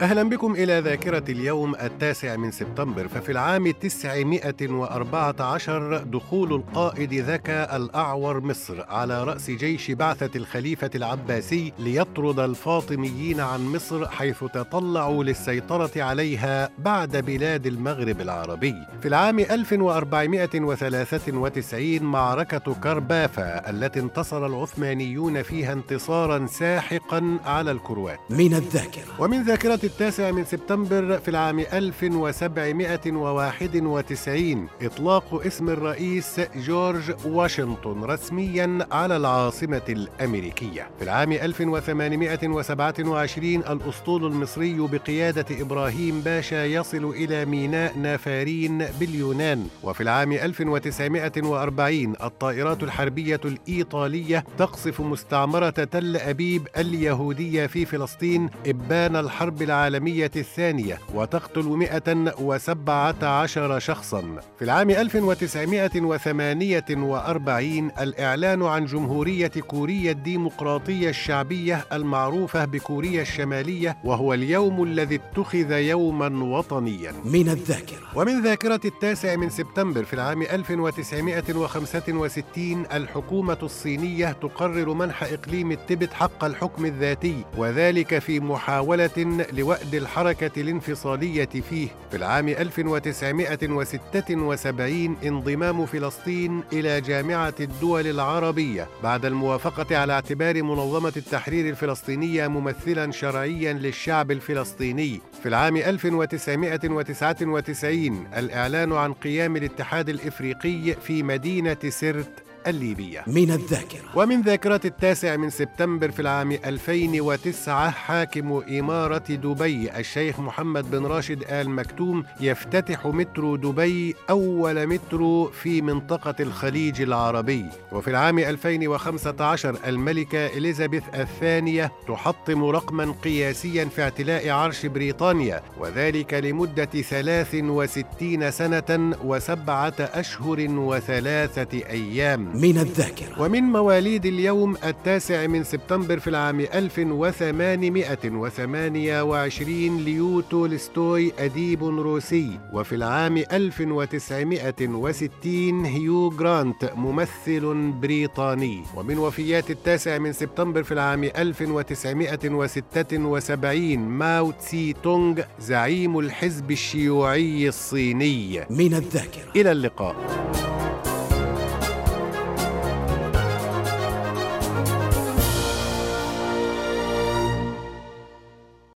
أهلا بكم إلى ذاكرة اليوم التاسع من سبتمبر ففي العام 914 دخول القائد ذكا الأعور مصر على رأس جيش بعثة الخليفة العباسي ليطرد الفاطميين عن مصر حيث تطلعوا للسيطرة عليها بعد بلاد المغرب العربي. في العام 1493 معركة كربافا التي انتصر العثمانيون فيها انتصارا ساحقا على الكروات. من الذاكرة. ومن ذاكرة التاسع من سبتمبر في العام 1791 إطلاق اسم الرئيس جورج واشنطن رسميا على العاصمة الأمريكية. في العام 1827 الأسطول المصري بقيادة إبراهيم باشا يصل إلى ميناء نافارين باليونان. وفي العام 1940 الطائرات الحربية الإيطالية تقصف مستعمرة تل أبيب اليهودية في فلسطين إبان الحرب العالمية العالمية الثانية وتقتل 117 شخصا. في العام 1948 الإعلان عن جمهورية كوريا الديمقراطية الشعبية المعروفة بكوريا الشمالية وهو اليوم الذي اتخذ يوما وطنيا. من الذاكرة. ومن ذاكرة التاسع من سبتمبر في العام 1965 الحكومة الصينية تقرر منح إقليم التبت حق الحكم الذاتي وذلك في محاولة لوقف وأد الحركة الانفصالية فيه. في العام 1976 انضمام فلسطين إلى جامعة الدول العربية. بعد الموافقة على اعتبار منظمة التحرير الفلسطينية ممثلا شرعيا للشعب الفلسطيني. في العام 1999 الإعلان عن قيام الاتحاد الإفريقي في مدينة سرت الليبية. من الذاكرة. ومن ذاكرة التاسع من سبتمبر في العام 2009 حاكم إمارة دبي الشيخ محمد بن راشد آل مكتوم يفتتح مترو دبي أول مترو في منطقة الخليج العربي. وفي العام 2015 الملكة إليزابيث الثانية تحطم رقما قياسيا في اعتلاء عرش بريطانيا وذلك لمدة 63 سنة وسبعة أشهر وثلاثة أيام. من الذاكرة. ومن مواليد اليوم التاسع من سبتمبر في العام 1828 ليو تولستوي أديب روسي وفي العام 1960 هيو جرانت ممثل بريطاني. ومن وفيات التاسع من سبتمبر في العام 1976 ماو تسي تونغ زعيم الحزب الشيوعي الصيني. من الذاكرة. إلى اللقاء.